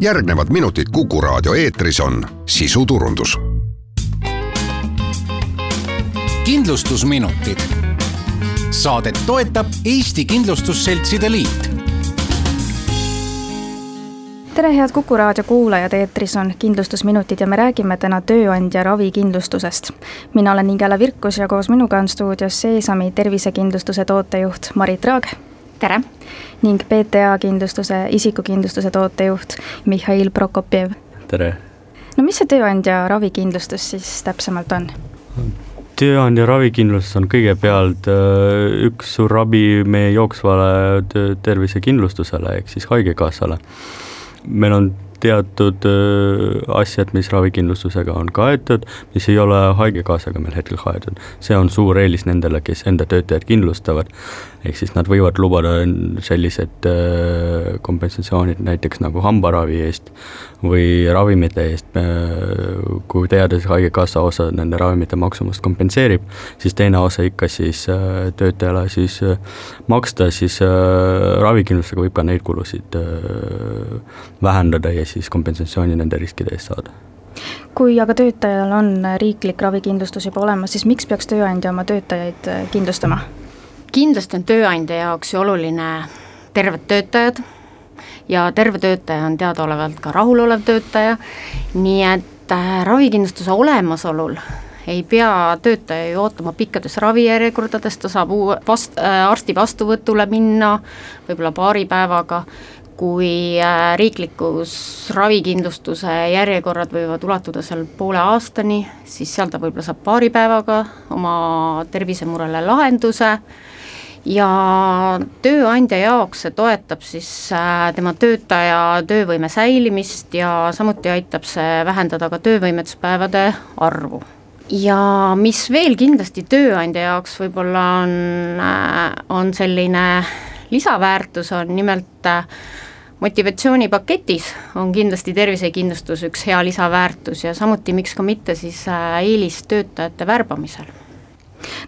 järgnevad minutid Kuku raadio eetris on sisuturundus. kindlustusminutid. Saadet toetab Eesti Kindlustusseltside Liit tere, head Kuku raadio kuulajad, eetris on Kindlustusminutid ja me räägime täna tööandja ravikindlustusest. mina olen Ingela Virkus ja koos minuga on stuudios Seesami tervisekindlustuse tootejuht Marit Raag. Tere! ning PTA kindlustuse isikukindlustuse tootejuht Mihhail Prokopjev. tere! no mis see tööandja ravikindlustus siis täpsemalt on? tööandja ravikindlustus on kõigepealt äh, üks suur abi meie jooksvale tervisekindlustusele ehk siis Haigekassale. meil on teatud asjad, mis ravikindlustusega on kaetud, mis ei ole Haigekassaga meil hetkel kaetud. see on suur eelis nendele, kes enda töötajaid kindlustavad. ehk siis nad võivad lubada sellised kompensatsioonid näiteks nagu hambaravi eest või ravimite eest, kui teades Haigekassa osa nende ravimite maksumust kompenseerib, siis teine osa ikka siis töötajale siis maksta, siis ravikindlustusega võib ka neid kulusid vähendada ja siis kompensatsiooni nende riskide eest saada. Kui aga töötajal on riiklik ravikindlustus juba olemas, siis miks peaks tööandja oma töötajaid äh, kindlustama? kindlasti on tööandja jaoks ju oluline terved töötajad ja terve töötaja on teadaolevalt ka rahulolev töötaja, nii et äh, ravikindlustuse olemasolul ei pea töötaja ju ootama pikkades ravijärjekordades, ta saab uue vast- äh,, arsti vastuvõtule minna võib-olla paari päevaga kui äh, riiklikus ravikindlustuse järjekorrad võivad ulatuda seal poole aastani, siis seal ta võib-olla saab paari päevaga oma tervisemurele lahenduse. Ja tööandja jaoks see toetab siis äh, tema töötaja töövõime säilimist ja samuti aitab see vähendada ka töövõimetuspäevade arvu. Ja mis veel kindlasti tööandja jaoks võib-olla on, äh, on selline lisaväärtus, on nimelt motivatsioonipaketis on kindlasti tervisekindlustus üks hea lisaväärtus ja samuti miks ka mitte siis äh, eelis töötajate värbamisel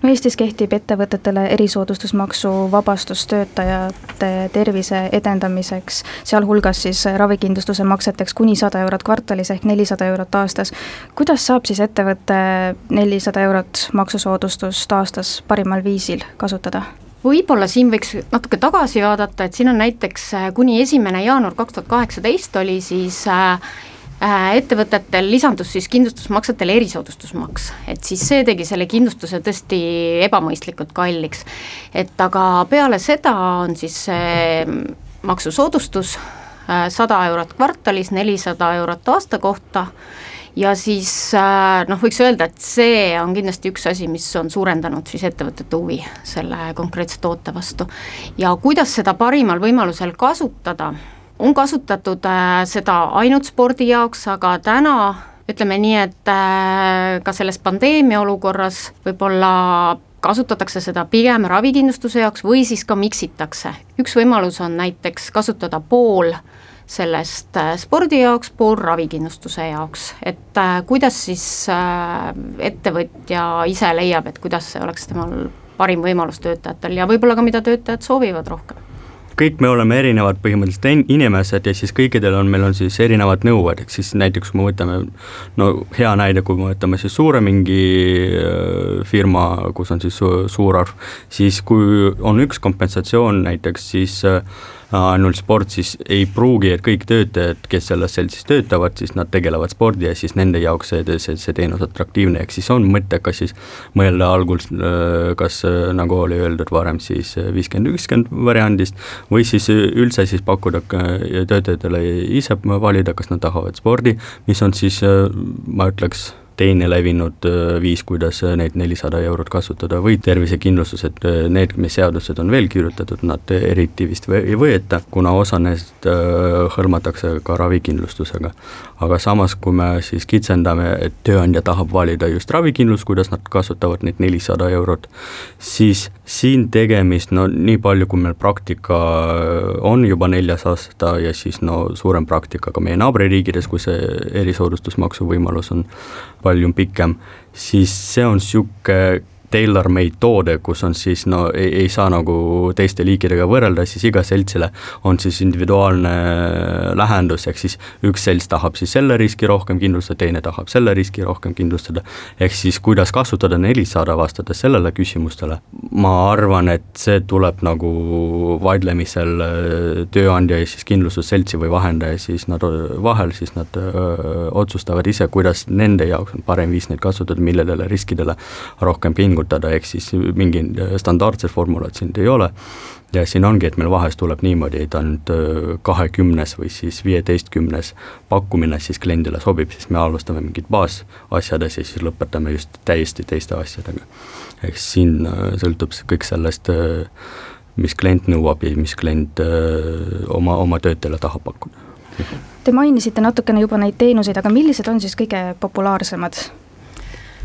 no Eestis kehtib ettevõtetele erisoodustusmaksu vabastus töötajate tervise edendamiseks, sealhulgas siis ravikindlustuse makseteks kuni sada eurot kvartalis ehk nelisada eurot aastas. kuidas saab siis ettevõte nelisada eurot maksusoodustust aastas parimal viisil kasutada? Võib-olla siin võiks natuke tagasi vaadata, et siin on näiteks äh, kuni esimene jaanuar kaks tuhat kaheksateist oli siis äh, äh, ettevõtetel lisandus siis kindlustusmaksetele erisoodustusmaks, et siis see tegi selle kindlustuse tõesti ebamõistlikult kalliks. et aga peale seda on siis see maksusoodustus sada eurot kvartalis, nelisada eurot aasta kohta ja siis äh, noh, võiks öelda, et see on kindlasti üks asi, mis on suurendanud siis ettevõtete huvi selle konkreetse toote vastu. ja kuidas seda parimal võimalusel kasutada, on kasutatud äh, seda ainult spordi jaoks, aga täna ütleme nii, et äh, ka selles pandeemia olukorras võib-olla kasutatakse seda pigem ravikindlustuse jaoks või siis ka miksitakse. üks võimalus on näiteks kasutada pool sellest äh, spordi jaoks, pool ravikindlustuse jaoks, et äh, kuidas siis äh, ettevõtja ise leiab, et kuidas see oleks temal parim võimalus töötajatel ja võib-olla ka, mida töötajad soovivad rohkem? Kõik me oleme erinevad põhimõtteliselt inimesed ja siis kõikidel on, meil on siis erinevad nõuded, ehk siis näiteks kui me võtame no hea näide, kui me võtame siis suure mingi firma, kus on siis suur arv, siis kui on üks kompensatsioon näiteks, siis äh, ainult sport, siis ei pruugi, et kõik töötajad, kes selles seltsis töötavad, siis nad tegelevad spordi ja siis nende jaoks see, see, see teenus atraktiivne, ehk siis on mõttekas siis mõelda algul kas nagu oli öeldud varem, siis viiskümmend, ükskümmend variandist või siis üldse siis pakkuda töötajatele ise valida, kas nad tahavad spordi, mis on siis ma ütleks teine levinud äh, viis, kuidas äh, neid nelisada eurot kasutada või tervisekindlustused, äh, need, mis seadused on veel kirjutatud, nad eriti vist ei võeta, kuna osa neist hõlmatakse ka ravikindlustusega. aga samas, kui me siis kitsendame, et tööandja tahab valida just ravikindlust, kuidas nad kasutavad neid nelisada eurot, siis siin tegemist, no nii palju, kui meil praktika on juba neljas aasta ja siis no suurem praktika ka meie naaberriikides, kus see erisoodustusmaksu võimalus on palju pikem, siis see on niisugune tailor-made toode, kus on siis no ei, ei saa nagu teiste liikidega võrrelda, siis iga seltsile on siis individuaalne lähendus, ehk siis üks selts tahab siis selle riski rohkem kindlustada, teine tahab selle riski rohkem kindlustada, ehk siis kuidas kasutada Nelisada, vastades sellele küsimustele, ma arvan, et see tuleb nagu vaidlemisel äh, tööandja ja siis kindlustusseltsi või vahendaja siis nad vahel, siis nad öö, otsustavad ise, kuidas nende jaoks on parem viis neid kasutada, millele riskidele rohkem pingutada, ehk siis mingi standardset formulat siin ei ole ja siin ongi, et meil vahest tuleb niimoodi, et ainult kahekümnes või siis viieteistkümnes pakkumine siis kliendile sobib, siis me alustame mingid baasasjades ja siis lõpetame just täiesti teiste asjadega. ehk siin sõltub see kõik sellest, mis klient nõuab ja mis klient oma, oma töötajale tahab pakkuda. Te mainisite natukene juba neid teenuseid, aga millised on siis kõige populaarsemad?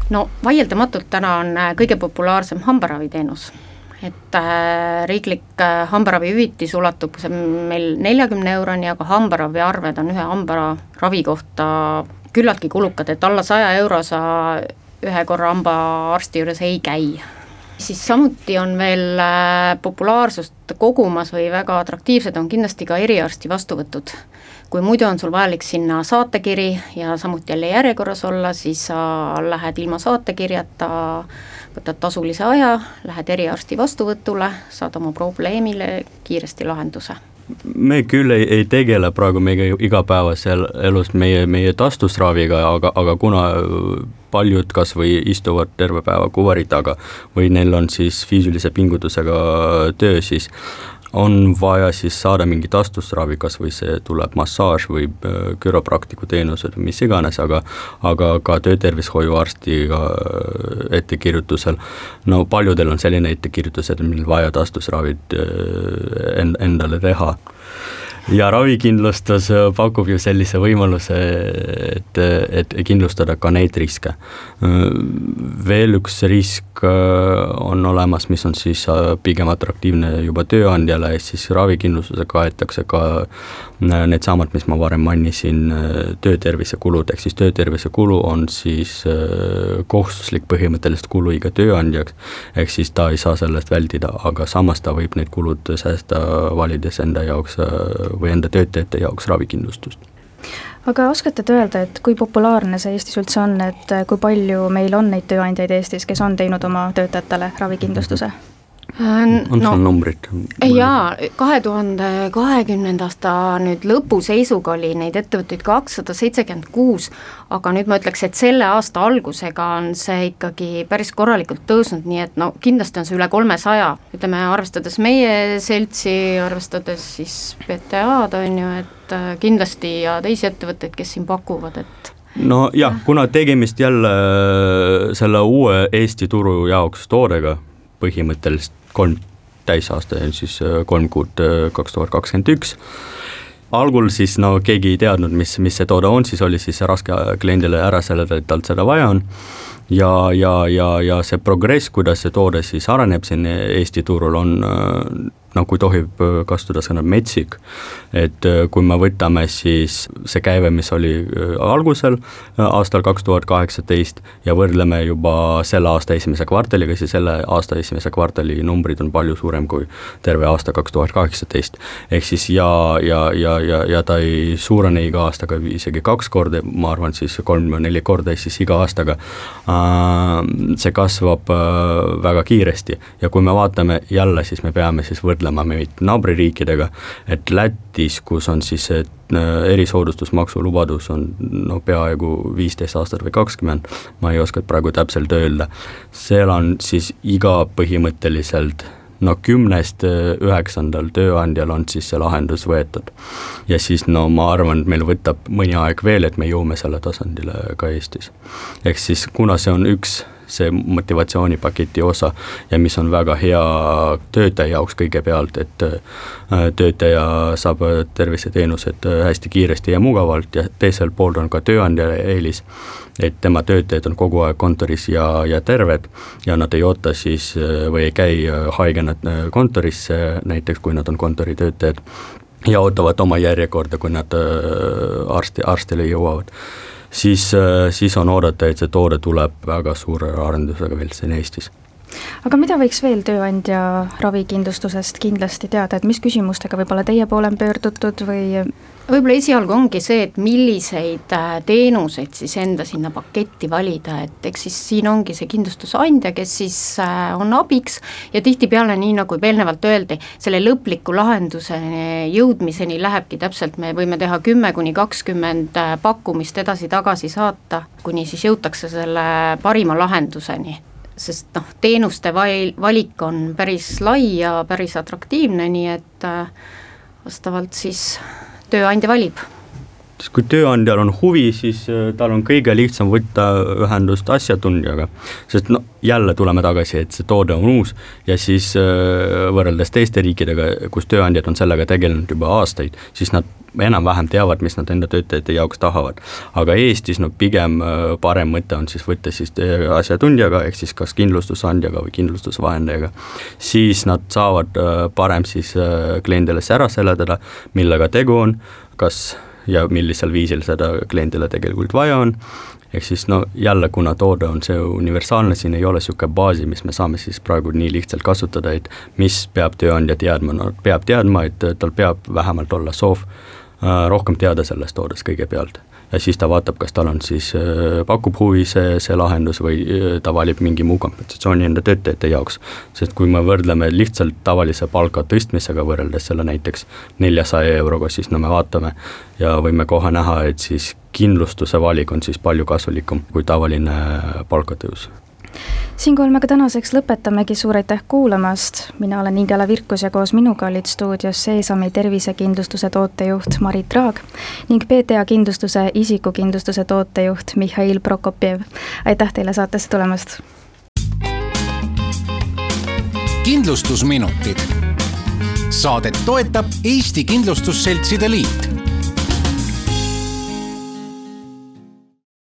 No vaieldamatult täna on kõige populaarsem hambaraviteenus et äh, riiklik äh, hambaravihüvitis ulatub see meil neljakümne euroni, aga hambaraviarved on ühe hambaravi kohta küllaltki kulukad, et alla saja euro sa ühe korra hambaarsti juures ei käi. siis samuti on veel äh, populaarsust kogumas või väga atraktiivsed on kindlasti ka eriarsti vastuvõtud. Kui muidu on sul vajalik sinna saatekiri ja samuti jälle järjekorras olla, siis sa lähed ilma saatekirjata võtad tasulise aja, lähed eriarsti vastuvõtule, saad oma probleemile kiiresti lahenduse. Me küll ei, ei tegele praegu meie igapäevasel elus meie, meie taastusraviga, aga, aga kuna paljud kas või istuvad terve päeva kuvari taga või neil on siis füüsilise pingutusega töö, siis on vaja siis saada mingit astusravi, kas või see tuleb massaaž või küropraktiku teenused või mis iganes, aga aga ka töötervishoiuarstiga äh, ettekirjutusel, no paljudel on selline ettekirjutus, et meil vaja astusravid äh, endale teha ja ravikindlustus äh, pakub ju sellise võimaluse, et, et kindlustada ka neid riske. Äh, veel üks risk äh, on olemas, mis on siis pigem atraktiivne juba tööandjale, ehk siis ravikindlustusega kaetakse ka needsamad, mis ma varem mainisin, töötervisekulud, ehk siis töötervisekulu on siis kohustuslik põhimõtteliselt kulu iga tööandjaks, ehk siis ta ei saa sellest vältida, aga samas ta võib need kulud säästa, valides enda jaoks või enda töötajate jaoks ravikindlustust aga oskate te öelda, et kui populaarne see Eestis üldse on, et kui palju meil on neid tööandjaid Eestis, kes on teinud oma töötajatele ravikindlustuse? Äh, on no, sul numbrid? jaa, kahe tuhande kahekümnenda aasta nüüd lõpu seisuga oli neid ettevõtteid kakssada seitsekümmend kuus, aga nüüd ma ütleks, et selle aasta algusega on see ikkagi päris korralikult tõusnud, nii et no kindlasti on see üle kolmesaja, ütleme arvestades meie seltsi, arvestades siis BTA-d, on ju, et äh, kindlasti ja teisi ettevõtteid, kes siin pakuvad, et no jah, kuna tegemist jälle äh, selle uue Eesti turu jaoks toodega, põhimõtteliselt kolm täisaasta, siis äh, kolm kuud äh, kaks tuhat kakskümmend üks algul siis no keegi ei teadnud, mis, mis see toode on, siis oli siis raske kliendile ära seletada, et talt seda vaja on. Ja, ja, ja, ja see progress, kuidas see toode siis areneb siin Eesti turul, on äh, no kui tohib äh, kasutada sõna metsik, et äh, kui me võtame siis see käive, mis oli algusel aastal kaks tuhat kaheksateist ja võrdleme juba selle aasta esimese kvartaliga, siis selle aasta esimese kvartali numbrid on palju suurem kui terve aasta kaks tuhat kaheksateist. ehk siis ja, ja, ja, ja, ja ta ei suurene iga aastaga isegi kaks korda, ma arvan siis kolm-neli korda, ehk siis iga aastaga see kasvab väga kiiresti. Ja kui me vaatame jälle, siis me peame siis võrdlema võrdlema meid naabririikidega, et Lätis, kus on siis see äh, erisoodustusmaksu lubadus on no peaaegu viisteist aastat või kakskümmend, ma ei oska praegu täpselt öelda, seal on siis iga põhimõtteliselt no kümnest äh, üheksandal tööandjal on siis see lahendus võetud. ja siis no ma arvan, et meil võtab mõni aeg veel, et me jõuame selle tasandile ka Eestis. ehk siis kuna see on üks see motivatsioonipaketi osa ja mis on väga hea töötaja jaoks kõigepealt, et äh, töötaja saab terviseteenused äh, hästi kiiresti ja mugavalt ja teiselt poolt on ka tööandjale eelis, et tema töötajad on kogu aeg kontoris ja, ja terved ja nad ei oota siis äh, või ei käi haigena kontorisse, näiteks kui nad on kontoritöötajad, ja ootavad oma järjekorda, kui nad arsti, arstile jõuavad siis, äh, siis on oodata, et see toode tuleb väga suure arendusega veel siin Eestis. Aga mida võiks veel tööandja ravikindlustusest kindlasti teada, et mis küsimustega võib-olla teie poole on pöördutud või võib-olla esialgu ongi see, et milliseid äh, teenuseid siis enda sinna paketti valida, et eks siis siin ongi see kindlustusandja, kes siis äh, on abiks ja tihtipeale, nii nagu juba eelnevalt öeldi, selle lõpliku lahenduseni jõudmiseni lähebki täpselt, me võime teha kümme kuni kakskümmend äh, pakkumist edasi-tagasi saata, kuni siis jõutakse selle parima lahenduseni. Sest noh, teenuste val-, valik on päris lai ja päris atraktiivne, nii et vastavalt siis tööandja valib siis kui tööandjal on huvi, siis äh, tal on kõige lihtsam võtta ühendust asjatundjaga. sest no jälle tuleme tagasi, et see toode on uus ja siis äh, võrreldes teiste riikidega, kus tööandjad on sellega tegelenud juba aastaid, siis nad enam-vähem teavad, mis nad enda töötajate jaoks tahavad. aga Eestis no pigem äh, parem mõte on siis võtta siis asjatundjaga, ehk siis kas kindlustusandjaga või kindlustusvahendajaga, siis nad saavad parem siis kliendile ära seletada, millega tegu on, kas ja millisel viisil seda kliendile tegelikult vaja on, ehk siis no jälle, kuna toode on see universaalne, siin ei ole niisugune baasi, mis me saame siis praegu nii lihtsalt kasutada, et mis peab tööandja teadma, no peab teadma, et tal peab vähemalt olla soov äh, rohkem teada sellest toodest kõigepealt ja siis ta vaatab, kas tal on siis, äh, pakub huvi see, see lahendus või äh, ta valib mingi muu kompensatsiooni enda töötajate jaoks. sest kui me võrdleme lihtsalt tavalise palga tõstmisega võrreldes selle näiteks neljasaja euroga, siis no me vaatame ja võime kohe näha, et siis kindlustuse valik on siis palju kasulikum kui tavaline palgatõus siinkohal me ka tänaseks lõpetamegi, suur aitäh kuulamast, mina olen Ingela Virkus ja koos minuga olid stuudios Seesami tervisekindlustuse tootejuht Marit Raag ning PTA kindlustuse isikukindlustuse tootejuht Mihhail Prokopjev. aitäh teile saatesse tulemast! kindlustusminutid. saadet toetab Eesti Kindlustusseltside Liit